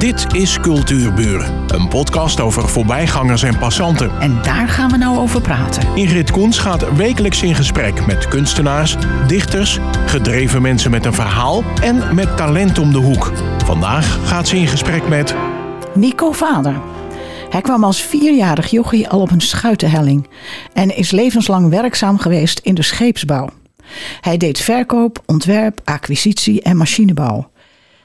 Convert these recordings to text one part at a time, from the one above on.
Dit is Cultuurburen, een podcast over voorbijgangers en passanten. En daar gaan we nou over praten. Ingrid Koens gaat wekelijks in gesprek met kunstenaars, dichters, gedreven mensen met een verhaal en met talent om de hoek. Vandaag gaat ze in gesprek met Nico Vader. Hij kwam als vierjarig jochie al op een schuitenhelling en is levenslang werkzaam geweest in de scheepsbouw. Hij deed verkoop, ontwerp, acquisitie en machinebouw.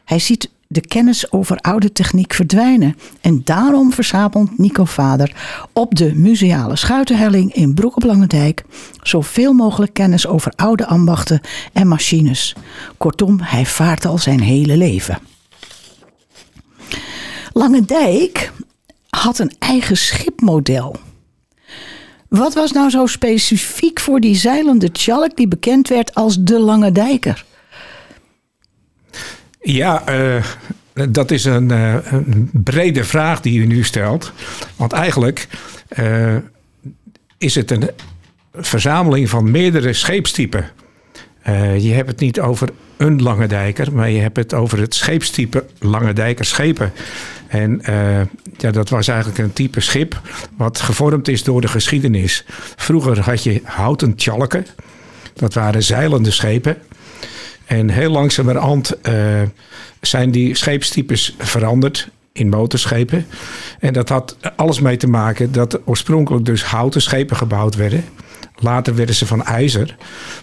Hij ziet de kennis over oude techniek verdwijnen. En daarom verzamelt Nico Vader op de museale schuitenhelling in Broek op Langendijk zoveel mogelijk kennis over oude ambachten en machines. Kortom, hij vaart al zijn hele leven. Langendijk had een eigen schipmodel. Wat was nou zo specifiek voor die zeilende tjalk die bekend werd als de Lange Dijker? Ja, uh, dat is een, uh, een, brede vraag die u nu stelt. Want eigenlijk uh, is het een verzameling van meerdere scheepstypen. je hebt het niet over een lange dijker, maar je hebt het over het scheepstype lange dijker schepen. En ja, dat was eigenlijk een type schip wat gevormd is door de geschiedenis. Vroeger had je houten tjalken. Dat waren zeilende schepen. En heel langzamerhand uh, zijn die scheepstypes veranderd in motorschepen. En dat had alles mee te maken dat oorspronkelijk dus houten schepen gebouwd werden. Later werden ze van ijzer.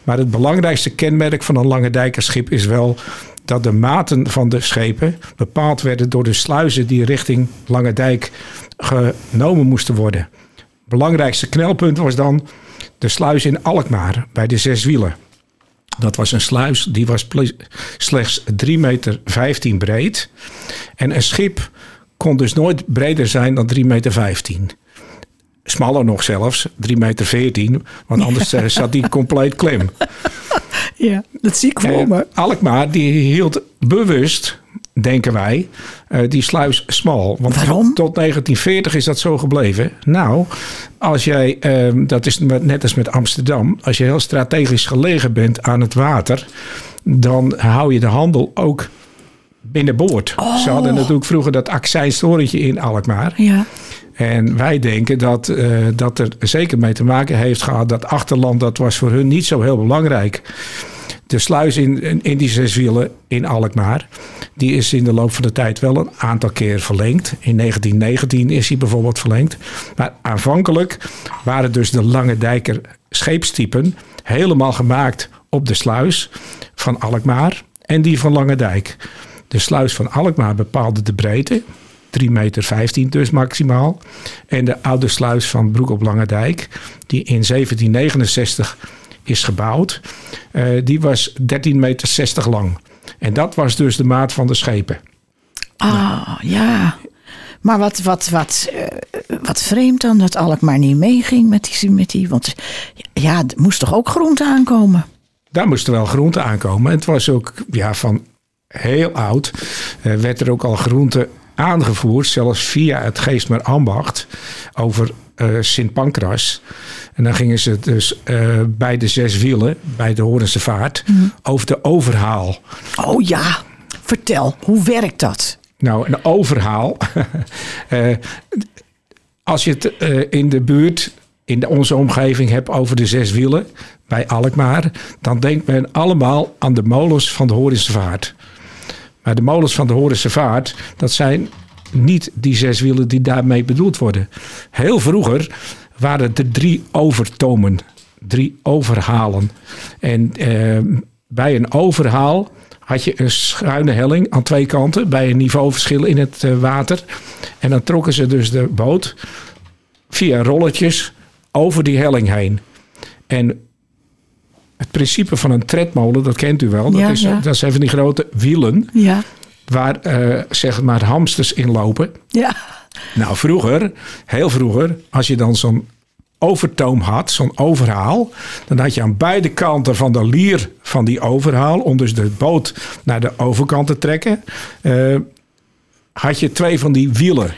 Maar het belangrijkste kenmerk van een lange dijkerschip is wel dat de maten van de schepen bepaald werden door de sluizen die richting Lange Dijk genomen moesten worden. Belangrijkste knelpunt was dan de sluis in Alkmaar bij de zes wielen. Dat was een sluis die was slechts 3,15 meter breed. En een schip kon dus nooit breder zijn dan 3,15 meter. Smaller nog zelfs, 3,14 meter. Want anders ja. zat die compleet klem. Ja, dat zie ik voor me. Alkmaar die hield bewust denken wij, uh, die sluis smal. Want Waarom? Tot 1940 is dat zo gebleven. Nou, als jij, uh, dat is net als met Amsterdam, als je heel strategisch gelegen bent aan het water, dan hou je de handel ook binnenboord. Oh. Ze hadden natuurlijk vroeger dat accijnstorentje in Alkmaar. Ja. En wij denken dat uh, dat er zeker mee te maken heeft gehad dat achterland, dat was voor hun niet zo heel belangrijk. De sluis in, in die zes wielen in Alkmaar, die is in de loop van de tijd wel een aantal keer verlengd. In 1919 is hij bijvoorbeeld verlengd. Maar aanvankelijk waren dus de Lange Dijker scheepstypen helemaal gemaakt op de sluis van Alkmaar en die van Lange Dijk. De sluis van Alkmaar bepaalde de breedte, 3,15 meter dus maximaal. En de oude sluis van Broek op Lange Dijk, die in 1769 is gebouwd, uh, die was 13,60 meter lang. En dat was dus de maat van de schepen. Ah, ja. Maar wat, wat, wat, uh, wat vreemd dan dat Alkmaar niet meeging met die, met die. Want ja, er moest toch ook groente aankomen? Daar moesten wel groente aankomen. Het was ook ja, van heel oud. Uh, werd er ook al groente aangevoerd, zelfs via het Geestmer Ambacht, over uh, Sint Pancras. En dan gingen ze dus uh, bij de zes wielen, bij de Horense Vaart, mm. over de overhaal. Oh ja, vertel, hoe werkt dat? Nou, een overhaal. uh, als je het in de buurt, in de, onze omgeving hebt over de zes wielen, bij Alkmaar, dan denkt men allemaal aan de molens van de Horense Vaart. Maar de molens van de Horense Vaart, dat zijn niet die zes wielen die daarmee bedoeld worden. Heel vroeger waren er drie overtomen, drie overhalen. En eh, bij een overhaal had je een schuine helling aan twee kanten bij een niveauverschil in het uh, water. En dan trokken ze dus de boot via rolletjes over die helling heen. En het principe van een tredmolen, dat kent u wel. Dat, ja, is, ja. dat zijn van die grote wielen. Ja. Waar uh, zeg maar hamsters in lopen. Ja. Nou, vroeger, heel vroeger, als je dan zo'n overtoom had, zo'n overhaal, dan had je aan beide kanten van de lier van die overhaal, om dus de boot naar de overkant te trekken, uh, had je twee van die wielen.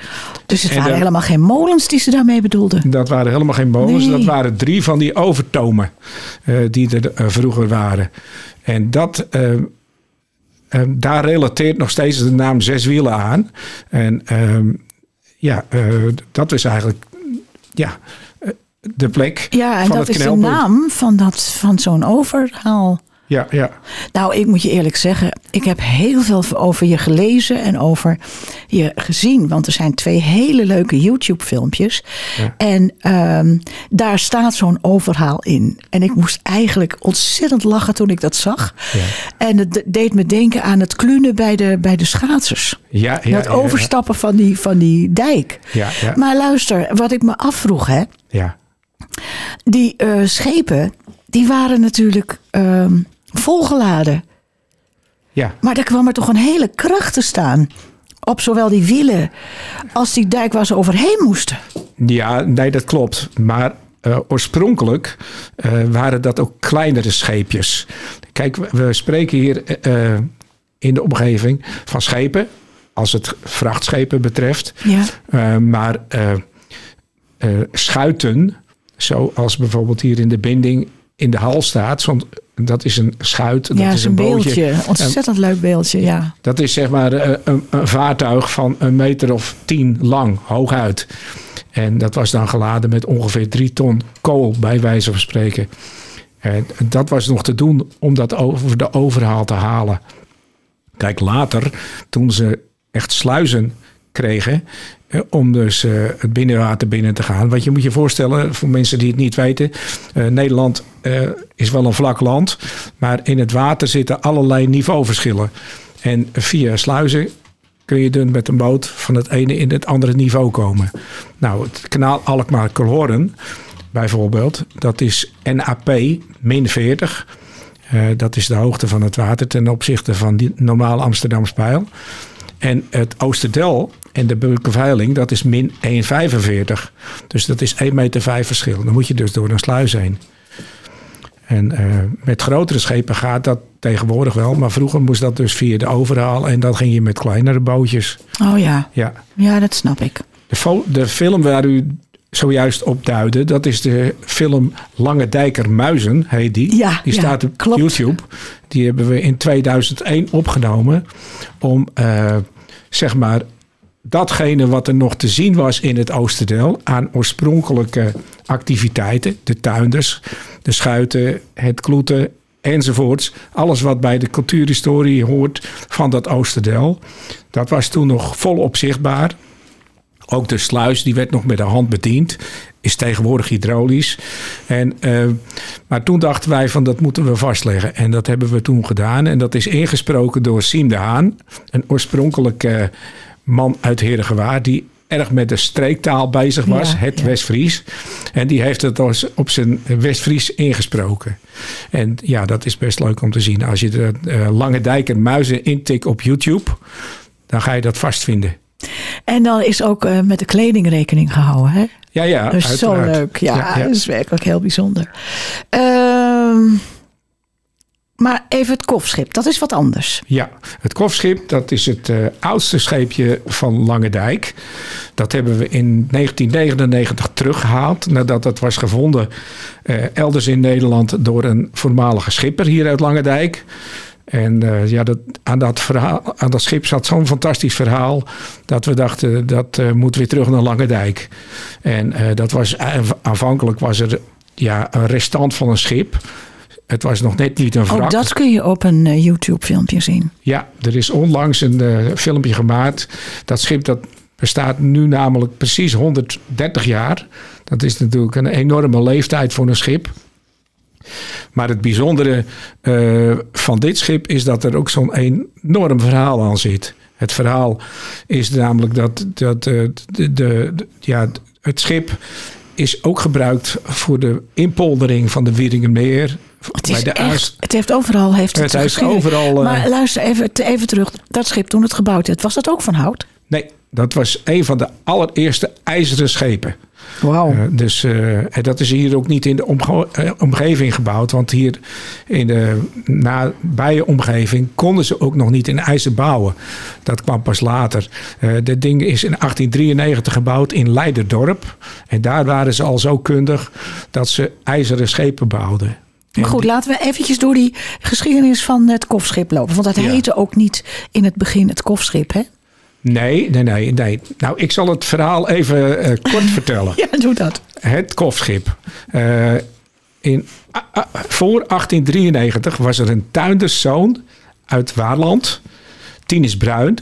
Dus het en waren de, helemaal geen molens die ze daarmee bedoelden? Dat waren helemaal geen molens. Nee. Dat waren drie van die overtomen uh, die er uh, vroeger waren. En dat ehm, daar relateert nog steeds de naam Zeswielen aan. En ehm, ja, eh, dat is eigenlijk ja, eh, de plek Ja, en van dat het is de naam van, dat, van zo'n overhaal. Ja, ja. Nou, ik moet je eerlijk zeggen, ik heb heel veel over je gelezen en over je gezien. Want er zijn twee hele leuke YouTube-filmpjes. Ja. En ehm, daar staat zo'n overhaal in. En ik moest eigenlijk ontzettend lachen toen ik dat zag. Ja. En het deed me denken aan het klunen bij de, bij de schaatsers. Ja, ja, het overstappen van die, van die dijk. Ja, ja, Maar luister, wat ik me afvroeg, hè. ja. Die eh, schepen, die waren natuurlijk ehm, volgeladen. ja. Maar er kwam er toch een hele kracht te staan. Op zowel die wielen als die dijk waar ze overheen moesten. Ja, nee, dat klopt. Maar eh, oorspronkelijk eh, waren dat ook kleinere scheepjes. Kijk, we- spreken hier eh, in de omgeving van schepen, als het vrachtschepen betreft. Ja. Maar schuiten, zoals bijvoorbeeld hier in de binding in de hal staat. Dat is een schuit, dat ja, is een bootje. beeldje. Ontzettend leuk beeldje, ja. Dat is zeg maar eh, een, een vaartuig van een meter of tien lang, hooguit. En dat was dan geladen met ongeveer drie ton kool, bij wijze van spreken. En dat was nog te doen om dat over de overhaal te halen. Kijk, later, toen ze echt sluizen kregen. Om dus eh, het binnenwater binnen te gaan. Want je moet je voorstellen, voor mensen die het niet weten. eh, Nederland eh, is wel een vlak land. Maar in het water zitten allerlei niveauverschillen. En via sluizen kun je dan met een boot van het ene in het andere niveau komen. Nou, het kanaal Alkmaar-Kolhoorn bijvoorbeeld. Dat is NAP min 40. Eh, dat is de hoogte van het water ten opzichte van die normale Amsterdamspijl. En het Oosterdel en de Bulkenveiling, dat is min 1,45. Dus dat is 1,5 meter verschil. Dan moet je dus door een sluis heen. En eh, met grotere schepen gaat dat tegenwoordig wel. Maar vroeger moest dat dus via de overhaal. En dan ging je met kleinere bootjes. Oh ja, Ja. ja dat snap ik. De, de film waar u zojuist op duidde, dat is de film Lange Dijker Muizen, heet die. Ja, die ja, staat op klopt. YouTube. Die hebben we in 2001 opgenomen om, eh, zeg maar, datgene wat er nog te zien was in het Oosterdel aan oorspronkelijke activiteiten, de tuinders, de schuiten, het kloeten enzovoorts. Alles wat bij de cultuurhistorie hoort van dat Oosterdel. Dat was toen nog volop zichtbaar. Ook de sluis, die werd nog met de hand bediend. Is tegenwoordig hydraulisch. En, eh, maar toen dachten wij van dat moeten we vastleggen. En dat hebben we toen gedaan. En dat is ingesproken door Siem de Haan. Een oorspronkelijke man uit Herengewaard. Die erg met de streektaal bezig was. Ja, het ja. West-Fries. En die heeft het als op zijn West-Fries ingesproken. En ja, dat is best leuk om te zien. Als je de eh, Lange Dijk en Muizen intikt op YouTube. Dan ga je dat vast vinden. En dan is ook eh, met de kleding rekening gehouden, hè? Ja, ja, Dat is zo leuk. Ja, Ja, ja. dat is werkelijk heel bijzonder. Ehm, maar even het kofschip, dat is wat anders. Ja, het kofschip, dat is het eh, oudste scheepje van Lange Dijk. Dat hebben we in 1999 teruggehaald. Nadat het was gevonden eh, elders in Nederland door een voormalige schipper hier uit Lange Dijk. En eh, ja, dat, aan, dat verhaal, aan dat schip zat zo'n fantastisch verhaal. Dat we dachten, dat eh, moet weer terug naar Lange Dijk. En eh, dat was aanvankelijk was er ja, een restant van een schip. Het was nog net niet een wrak. Ook dat kun je op een YouTube-filmpje zien. Ja, er is onlangs een filmpje gemaakt. Dat schip dat bestaat nu namelijk precies 130 jaar. Dat is natuurlijk een enorme leeftijd voor een schip. Maar het bijzondere eh, van dit schip is dat er ook zo'n enorm verhaal aan zit. Het verhaal is namelijk dat, dat eh, de, de, de- ja, het schip is ook gebruikt voor de inpoldering van de Wieringenmeer. Het, is de echt, Aast- het heeft overal heeft het, Het heeft geschreven. overal, eh, Maar luister even, even terug. Dat schip toen het gebouwd werd, was dat ook van hout? Nee, dat was een van de allereerste ijzeren schepen. Wauw. Eh, dus eh, dat is hier ook niet in de omge- eh, omgeving gebouwd. Want hier in de nabije omgeving konden ze ook nog niet in ijzer bouwen. Dat kwam pas later. Dit ding is in 1893 gebouwd in Leiderdorp. En daar waren ze al zo kundig dat ze ijzeren schepen bouwden. En Goed, laten we eventjes door die geschiedenis van het kofschip lopen. Want dat Ja. heette ook niet in het begin het kofschip, hè? Nee, nee, nee, nee. Nou, ik zal het verhaal even eh, kort vertellen. Ja, doe dat. Het kofschip. Eh, in, ah, ah, voor 1893 was er een tuinderszoon uit Waarland, Tinus Bruin.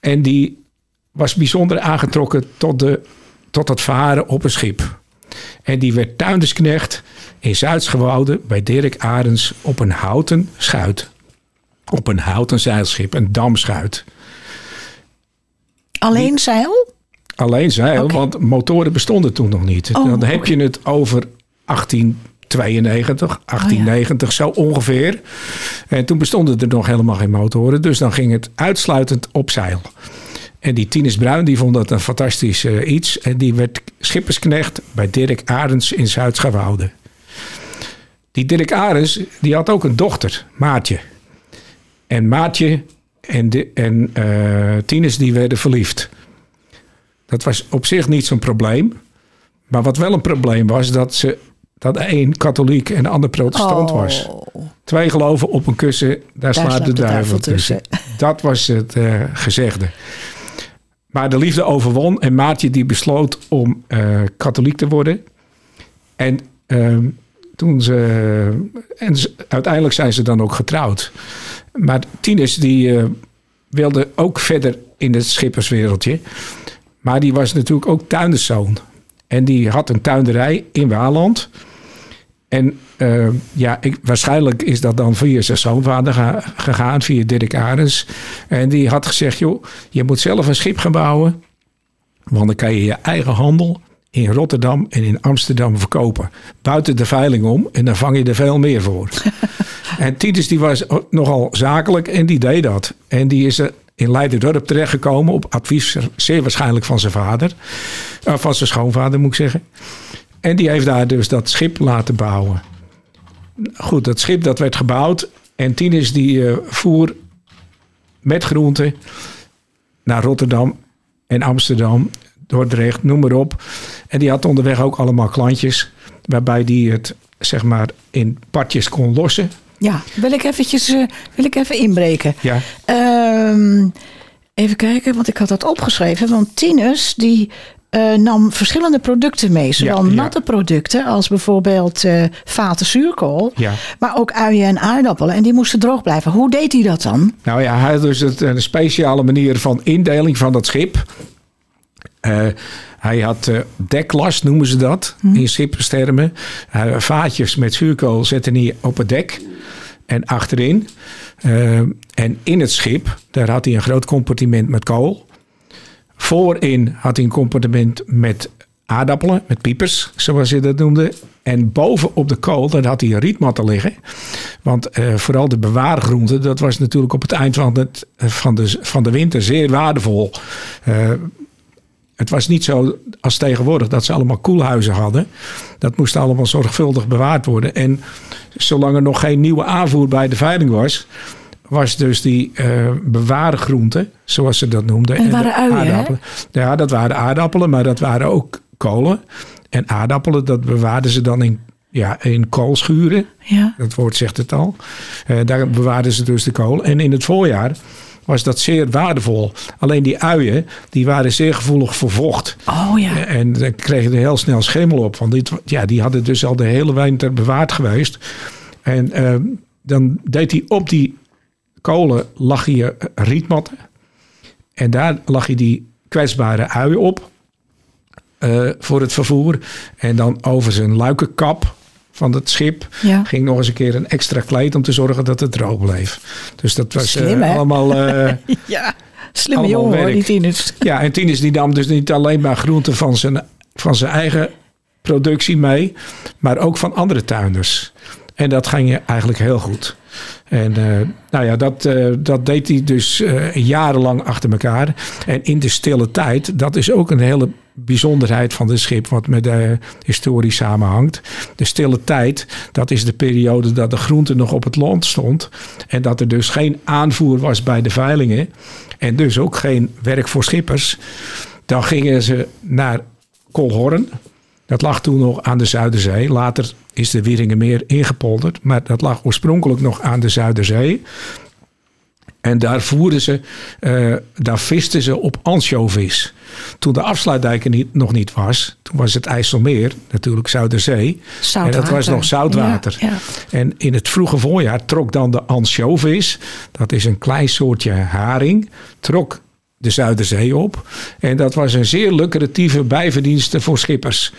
En die was bijzonder aangetrokken tot, de, tot het varen op een schip. En die werd tuindersknecht in Zuidsgewouden bij Dirk Arends op een houten schuit. Op een houten zeilschip, een damschuit. Alleen zeil? Alleen zeil, want motoren bestonden toen nog niet. Oh, Dan heb je het over 1892, 1890 zo ongeveer. En toen bestonden er nog helemaal geen motoren. Dus dan ging het uitsluitend op zeil. En die Tinus Bruin die vond dat een fantastisch eh, iets. En die werd schippersknecht bij Dirk Arends in Zuid-Schouwoude. Die Dirk Arends die had ook een dochter, Maatje. En Maatje en, de, en eh, Tinus die werden verliefd. Dat was op zich niet zo'n probleem. Maar wat wel een probleem was, dat ze dat een katholiek en de ander protestant was. Oh. Twee geloven op een kussen, daar, slaapt de, duivel tussen. tussen. Dat was het eh, gezegde. Maar de liefde overwon en Maatje die besloot om eh, katholiek te worden. En ehm, toen ze. En ze- uiteindelijk zijn ze dan ook getrouwd. Maar Tinus die eh, wilde ook verder in het schipperswereldje. Maar die was natuurlijk ook tuinderszoon. En die had een tuinderij in Waaland. En eh, ja, ik, waarschijnlijk is dat dan via zijn schoonvader ga- gegaan, via Dirk Arends. En die had gezegd, joh, je moet zelf een schip gaan bouwen. Want dan kan je je eigen handel in Rotterdam en in Amsterdam verkopen. Buiten de veiling om en dan vang je er veel meer voor. en Titus die was nogal zakelijk en die deed dat. En die is er in Leiderdorp terechtgekomen op advies zeer waarschijnlijk van zijn vader. Eh, van zijn schoonvader moet ik zeggen. En die heeft daar dus dat schip laten bouwen. Goed, dat schip dat werd gebouwd. En Tinus die eh, voer met groenten naar Rotterdam en Amsterdam, Dordrecht, noem maar op. En die had onderweg ook allemaal klantjes. Waarbij die het zeg maar in partjes kon lossen. Ja, wil ik, eventjes, eh, wil ik even inbreken. Ja, Ehm, even kijken, want ik had dat opgeschreven. Want Tinus die eh, nam verschillende producten mee. Zowel Ja, ja. natte producten als bijvoorbeeld eh, vaten zuurkool. ja. Maar ook uien en aardappelen. En die moesten droog blijven. Hoe deed hij dat dan? Nou ja, hij had dus het, een speciale manier van indeling van dat schip. Eh, hij had eh deklast, noemen ze dat, in schipperstermen. Eh, vaatjes met zuurkool zette hij op het dek en achterin. En in het schip, daar had hij een groot compartiment met kool. Voorin had hij een compartiment met aardappelen, met piepers, zoals je dat noemde. En boven op de kool, daar had hij rietmatten liggen. Want vooral de bewaargroenten, dat was natuurlijk op het eind van, het, van, de, van de winter zeer waardevol. Eh, het was niet zo als tegenwoordig dat ze allemaal koelhuizen hadden. Dat moest allemaal zorgvuldig bewaard worden. En zolang er nog geen nieuwe aanvoer bij de veiling was, was dus die eh bewaargroenten, zoals ze dat noemden. En waren uien, hè? aardappelen. Ja, dat waren aardappelen, maar dat waren ook kolen. En aardappelen, dat bewaarden ze dan in, ja, in koolschuren. Ja. Dat woord zegt het al. Eh, daar bewaarden ze dus de kool. En in het voorjaar was dat zeer waardevol. Alleen die uien, die waren zeer gevoelig voor vocht. Oh ja. En dan kreeg je er heel snel schimmel op. Want dit, ja, die hadden dus al de hele winter bewaard geweest. En eh, dan deed hij op die kolen lag je rietmatten. En daar lag je die kwetsbare uien op. eh, voor het vervoer. En dan over zijn luikenkap van het schip Ja. ging nog eens een keer een extra kleed om te zorgen dat het droog bleef. Dus dat was eh, Slim, allemaal. eh, Ja. Slimme Allemaal jongen hoor, werk. die Tinus. ja, en Tinus die nam dus niet alleen maar groenten van zijn, van zijn eigen productie mee, maar ook van andere tuinders. En dat ging je eigenlijk heel goed. En eh, nou ja, dat, dat deed hij dus jarenlang achter elkaar. En in de stille tijd, dat is ook een hele bijzonderheid van het schip, wat met de historie samenhangt. De stille tijd, dat is de periode dat de groente nog op het land stond. En dat er dus geen aanvoer was bij de veilingen. En dus ook geen werk voor schippers. Dan gingen ze naar Kolhorn. Dat lag toen nog aan de Zuiderzee. Later is de Wieringenmeer ingepolderd. Maar dat lag oorspronkelijk nog aan de Zuiderzee. En daar voerden ze, uh, daar visten ze op ansjovis. Toen de afsluitdijk er niet, nog niet was, toen was het IJsselmeer, natuurlijk Zuiderzee. En dat was nog zoutwater. Ja, ja. En in het vroege voorjaar trok dan de ansjovis, dat is een klein soortje haring, trok de Zuiderzee op. En dat was een zeer lucratieve bijverdienste voor schippers.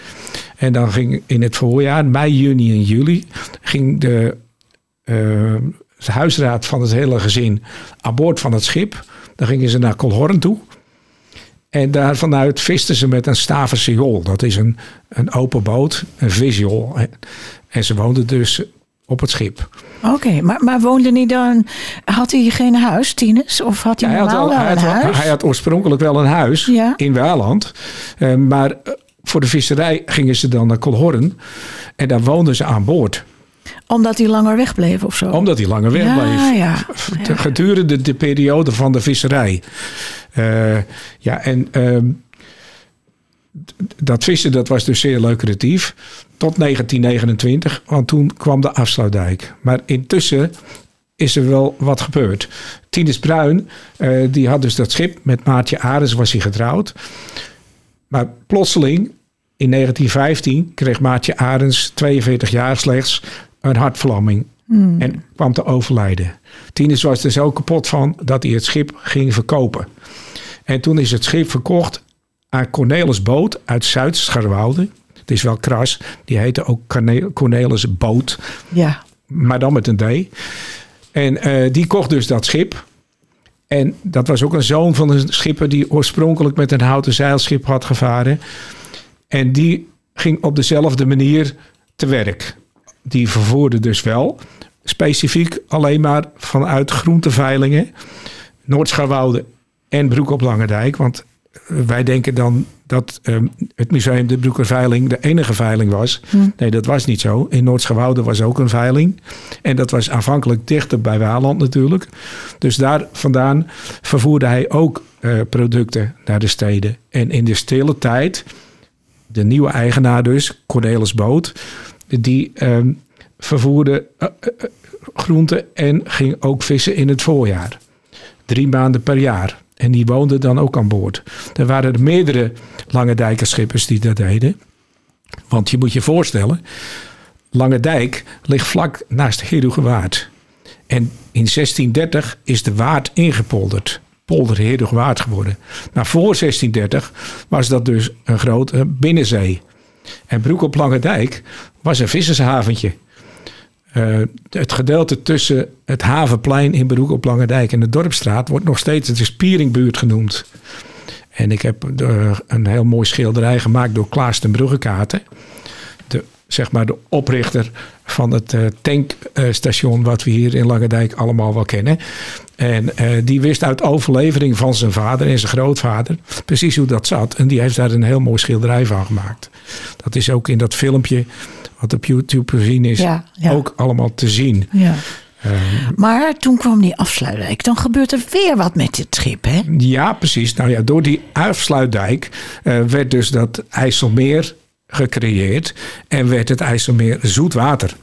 En dan ging in het voorjaar, mei, juni en juli, ging de, uh, huisraad van het hele gezin aan boord van het schip. Dan gingen ze naar Kolhorn toe. En daar vanuit visten ze met een staven Dat is een, een open boot, een visual. En ze woonden dus op het schip. Oké, maar, maar woonde hij dan... Had hij geen huis, Tinus? Of had hij, ja, hij had wel, hij een had, huis? Hij had oorspronkelijk wel een huis in Waaland. Uh, maar eh, voor de visserij gingen ze dan naar Kolhorn. En daar woonden ze aan boord omdat hij langer wegbleef of zo? Omdat hij langer wegbleef. Ja, ja, ja. Gedurende de periode van de visserij. Uh, ja, en uh, dat vissen dat was dus zeer lucratief. Tot 1929, want toen kwam de afsluitdijk. Maar intussen is er wel wat gebeurd. Tinus Bruin, uh, die had dus dat schip. Met Maartje Arends was hij getrouwd. Maar plotseling, in 1915, kreeg Maartje Arends, 42 jaar slechts, een hartvlamming. Hmm. En kwam te overlijden. Tinus was er zo kapot van dat hij het schip ging verkopen. En toen is het schip verkocht aan Cornelis Boot uit Zuid-Scharwoude. Het is wel kras. Die heette ook Cornelis Boot. Ja. Maar dan met een D. En uh, die kocht dus dat schip. En dat was ook een zoon van een schipper die oorspronkelijk met een houten zeilschip had gevaren. En die ging op dezelfde manier te werk. Die vervoerde dus wel specifiek alleen maar vanuit groenteveilingen, Noordscharwoude en Broek op Langendijk. Want wij denken dan dat um, het museum de Broekerveiling de enige veiling was. Hm. Nee, dat was niet zo. In Noordschouwoude was ook een veiling. En dat was aanvankelijk dichter bij Waland natuurlijk. Dus daar vandaan vervoerde hij ook uh, producten naar de steden. En in de stille tijd, de nieuwe eigenaar dus, Cornelis Boot... die um, vervoerde uh, uh, groenten en ging ook vissen in het voorjaar. Drie maanden per jaar. En die woonden dan ook aan boord. Er waren er meerdere lange dijkerschippers die dat deden. Want je moet je voorstellen, Lange Dijk ligt vlak naast Herugewaard. En in 1630 is de waard ingepolderd. Polder Herugewaard geworden. Maar voor 1630 was dat dus een grote binnenzee. En Broek op Lange Dijk was een vissershaventje. Uh, het gedeelte tussen het Havenplein in Beroek op Langendijk en de Dorpstraat wordt nog steeds de Spieringbuurt genoemd. En ik heb uh, een heel mooi schilderij gemaakt door Klaas ten Bruggekaarten. Zeg maar de oprichter van het uh, tankstation wat we hier in Langendijk allemaal wel kennen. En die wist uit overlevering van zijn vader en zijn grootvader precies hoe dat zat. En die heeft daar een heel mooi schilderij van gemaakt. Dat is ook in dat filmpje wat op YouTube te zien is, ook allemaal te zien. Ja. Um, maar toen kwam die afsluitdijk. Dan gebeurt er weer wat met dit schip, hè? Ja, precies. Nou ja, door die afsluitdijk uh, werd dus dat IJsselmeer gecreëerd. En werd het IJsselmeer zoet water.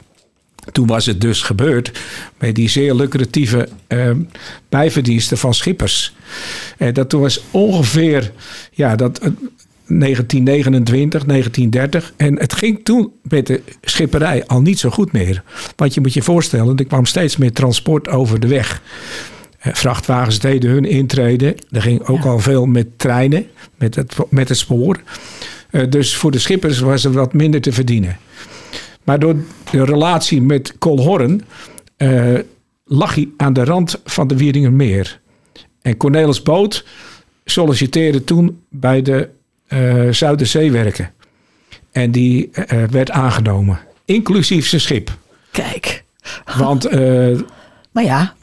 Toen was het dus gebeurd met die zeer lucratieve uh, bijverdiensten van schippers. En dat was ongeveer, ja, dat 1929, 1930. En het ging toen met de schipperij al niet zo goed meer. Want je moet je voorstellen, er kwam steeds meer transport over de weg. Eh, vrachtwagens deden hun intreden. Er ging ook al veel met treinen, met het, met het spoor. Eh, dus voor de schippers was er wat minder te verdienen. Maar door de relatie met Kolhorn uh, lag hij aan de rand van de Wieringermeer. En Cornelis Boot solliciteerde toen bij de uh, Zuiderzeewerken. En die uh, werd aangenomen. Inclusief zijn schip. Kijk. Want... Uh, maar ja.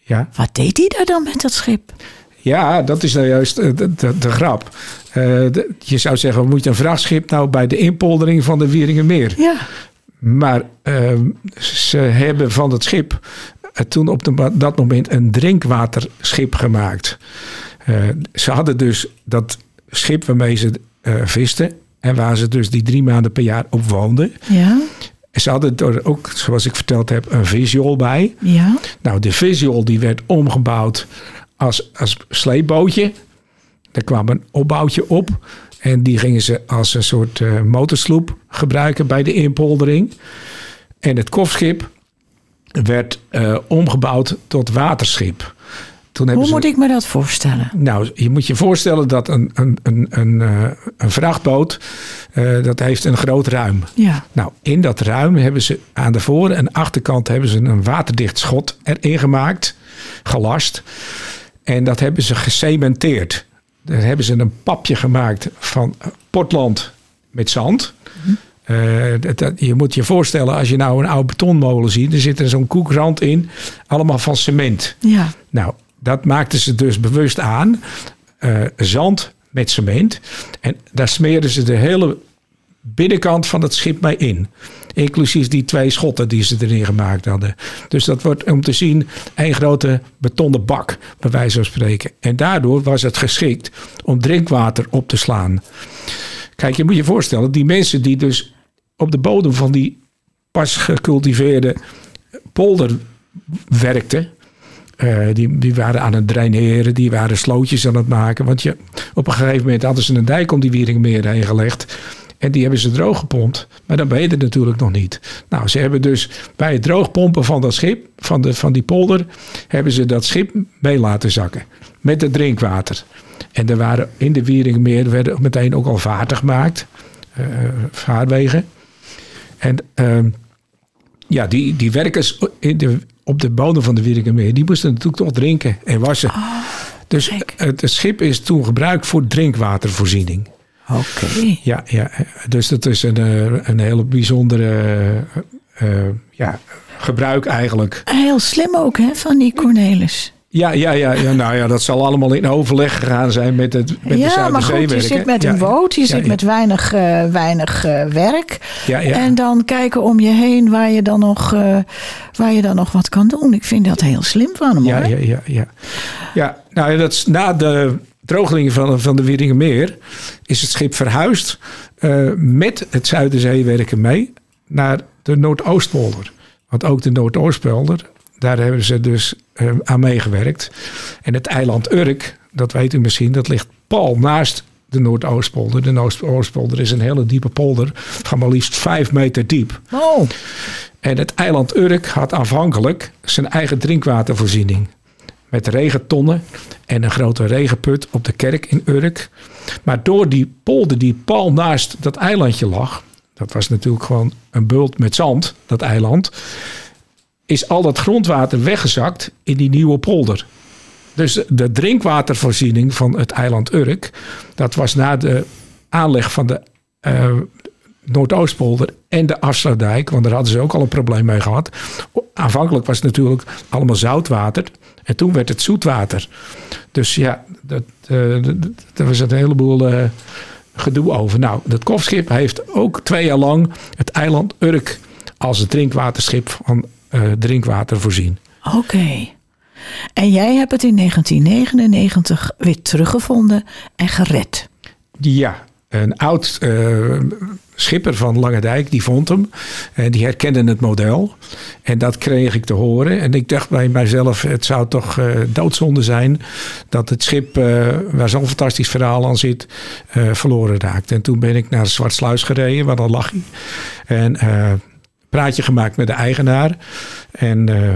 Ja. Wat deed hij daar dan met dat schip? Ja, dat is nou juist de, de, de grap. De, je zou zeggen, moet je een vrachtschip nou bij de inpoldering van de Wieringenmeer? Ja. Maar ehm, ze hebben van het schip toen op de, dat moment een drinkwaterschip gemaakt. ze hadden dus dat schip waarmee ze visten. En waar ze dus die drie maanden per jaar op woonden. Ja, Ze hadden er ook, zoals ik verteld heb, een visual bij. ja. Nou, de visual die werd omgebouwd als, als sleepbootje. Daar kwam een opbouwtje op. En die gingen ze als een soort eh, motorsloep gebruiken bij de inpoldering. En het kofschip werd eh, omgebouwd tot waterschip. Toen Hoe ze, moet ik me dat voorstellen? Nou, je moet je voorstellen dat een, een, een, een, eh, een vrachtboot, dat heeft een groot ruim. Ja. Nou, in dat ruim hebben ze aan de voor- en achterkant hebben ze een waterdicht schot erin gemaakt, gelast. En dat hebben ze gecementeerd. Daar hebben ze een papje gemaakt van Portland met zand. Eh, dat- dat- je moet je voorstellen, als je nou een oude betonmolen ziet, er zit er zo'n koekrand in, allemaal van cement. Ja. Nou, dat maakten ze dus bewust aan. Eh, zand met cement. En daar smeerden ze de hele binnenkant van het schip mee in. Inclusief die twee schotten die ze erin gemaakt hadden. Dus dat wordt om te zien een grote betonnen bak, bij wijze van spreken. En daardoor was het geschikt om drinkwater op te slaan. Kijk, je moet je voorstellen, die mensen die dus op de bodem van die pas gecultiveerde polder werkten. eh, die, die waren aan het draineren, die waren slootjes aan het maken. Want je, op een gegeven moment hadden ze een dijk om die Wieringmeer heen gelegd. En die hebben ze droog gepompt. Maar dan ben je er natuurlijk nog niet. Nou, ze hebben dus bij het droogpompen van dat schip, van, de, van die polder, hebben ze dat schip mee laten zakken. Met het drinkwater. En er waren in de Wieringmeer werden meteen ook al vaarten gemaakt. eh, vaarwegen. En ehm, ja, die, die werkers in de, op de bodem van de Wierikkermeer, die moesten natuurlijk toch drinken en wassen. dus kijk. het, het schip is toen gebruikt voor drinkwatervoorziening. Oké. Ja, ja, dus dat is een, eh, een hele bijzondere eh, eh, ja, gebruik eigenlijk. Heel slim ook, hè, van die Cornelis. Ja, ja, ja, ja, nou ja, dat zal allemaal in overleg gegaan zijn met, het, met de ja, maar goed, je zit met Ja, een boot, je ja, zit ja. met weinig, eh, weinig eh, werk. Ja, ja. En dan kijken om je heen waar je, dan nog, eh, waar je dan nog wat kan doen. Ik vind dat heel slim van hem, Ja, hoor. ja, ja, ja. ja nou ja, dat is na de drogeling van, van de Wieringermeer is het schip verhuisd eh, met het Zuiderzeewerken mee naar de Noordoostpolder. Want ook de Noordoostpolder, daar hebben ze dus eh, aan meegewerkt. En het eiland Urk, dat weet u misschien, dat ligt pal naast de Noordoostpolder. De Noordoostpolder is een hele diepe polder van maar liefst vijf meter diep. Oh, En het eiland Urk had aanvankelijk zijn eigen drinkwatervoorziening. Met regentonnen en een grote regenput op de kerk in Urk. Maar door die polder die pal naast dat eilandje lag. Dat was natuurlijk gewoon een bult met zand, dat eiland. Is al dat grondwater weggezakt in die nieuwe polder. Dus de drinkwatervoorziening van het eiland Urk. Dat was na de aanleg van de eh, Noordoostpolder en de Afsluitdijk, want daar hadden ze ook al een probleem mee gehad. Aanvankelijk was het natuurlijk allemaal zoutwater en toen werd het zoetwater. Dus ja, dat, eh, daar was een heleboel eh, gedoe over. Nou, dat kofschip heeft ook twee jaar lang het eiland Urk als het drinkwaterschip van eh, drinkwater voorzien. oké. En jij hebt het in 1999 weer teruggevonden en gered. Ja, een oud eh, schipper van Langendijk, die vond hem. En die herkende het model. En dat kreeg ik te horen. En ik dacht bij mijzelf, het zou toch eh, doodzonde zijn... dat het schip, eh, waar zo'n fantastisch verhaal aan zit, eh, verloren raakt. En toen ben ik naar Zwartsluis gereden, waar dan lag hij. En eh praatje gemaakt met de eigenaar. En eh,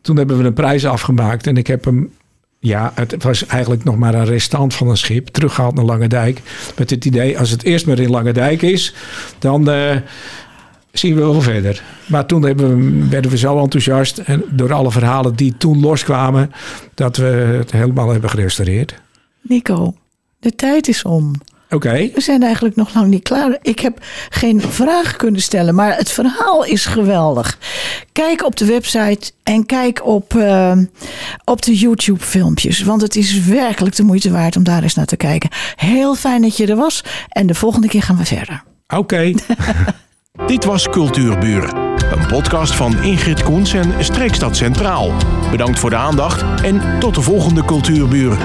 toen hebben we een prijs afgemaakt. En ik heb hem ja, het was eigenlijk nog maar een restant van een schip. Teruggehaald naar Langendijk. Met het idee, als het eerst maar in Langendijk is, dan eh, zien we wel verder. Maar toen we, werden we zo enthousiast. En door alle verhalen die toen loskwamen, dat we het helemaal hebben gerestaureerd. Nico, de tijd is om. Oké. We zijn eigenlijk nog lang niet klaar. Ik heb geen vraag kunnen stellen, maar het verhaal is geweldig. Kijk op de website en kijk op, eh, op de YouTube-filmpjes. Want het is werkelijk de moeite waard om daar eens naar te kijken. Heel fijn dat je er was. En de volgende keer gaan we verder. Oké. Dit was Cultuurbuur. Een podcast van Ingrid Koens en Streekstad Centraal. Bedankt voor de aandacht en tot de volgende Cultuurbuur.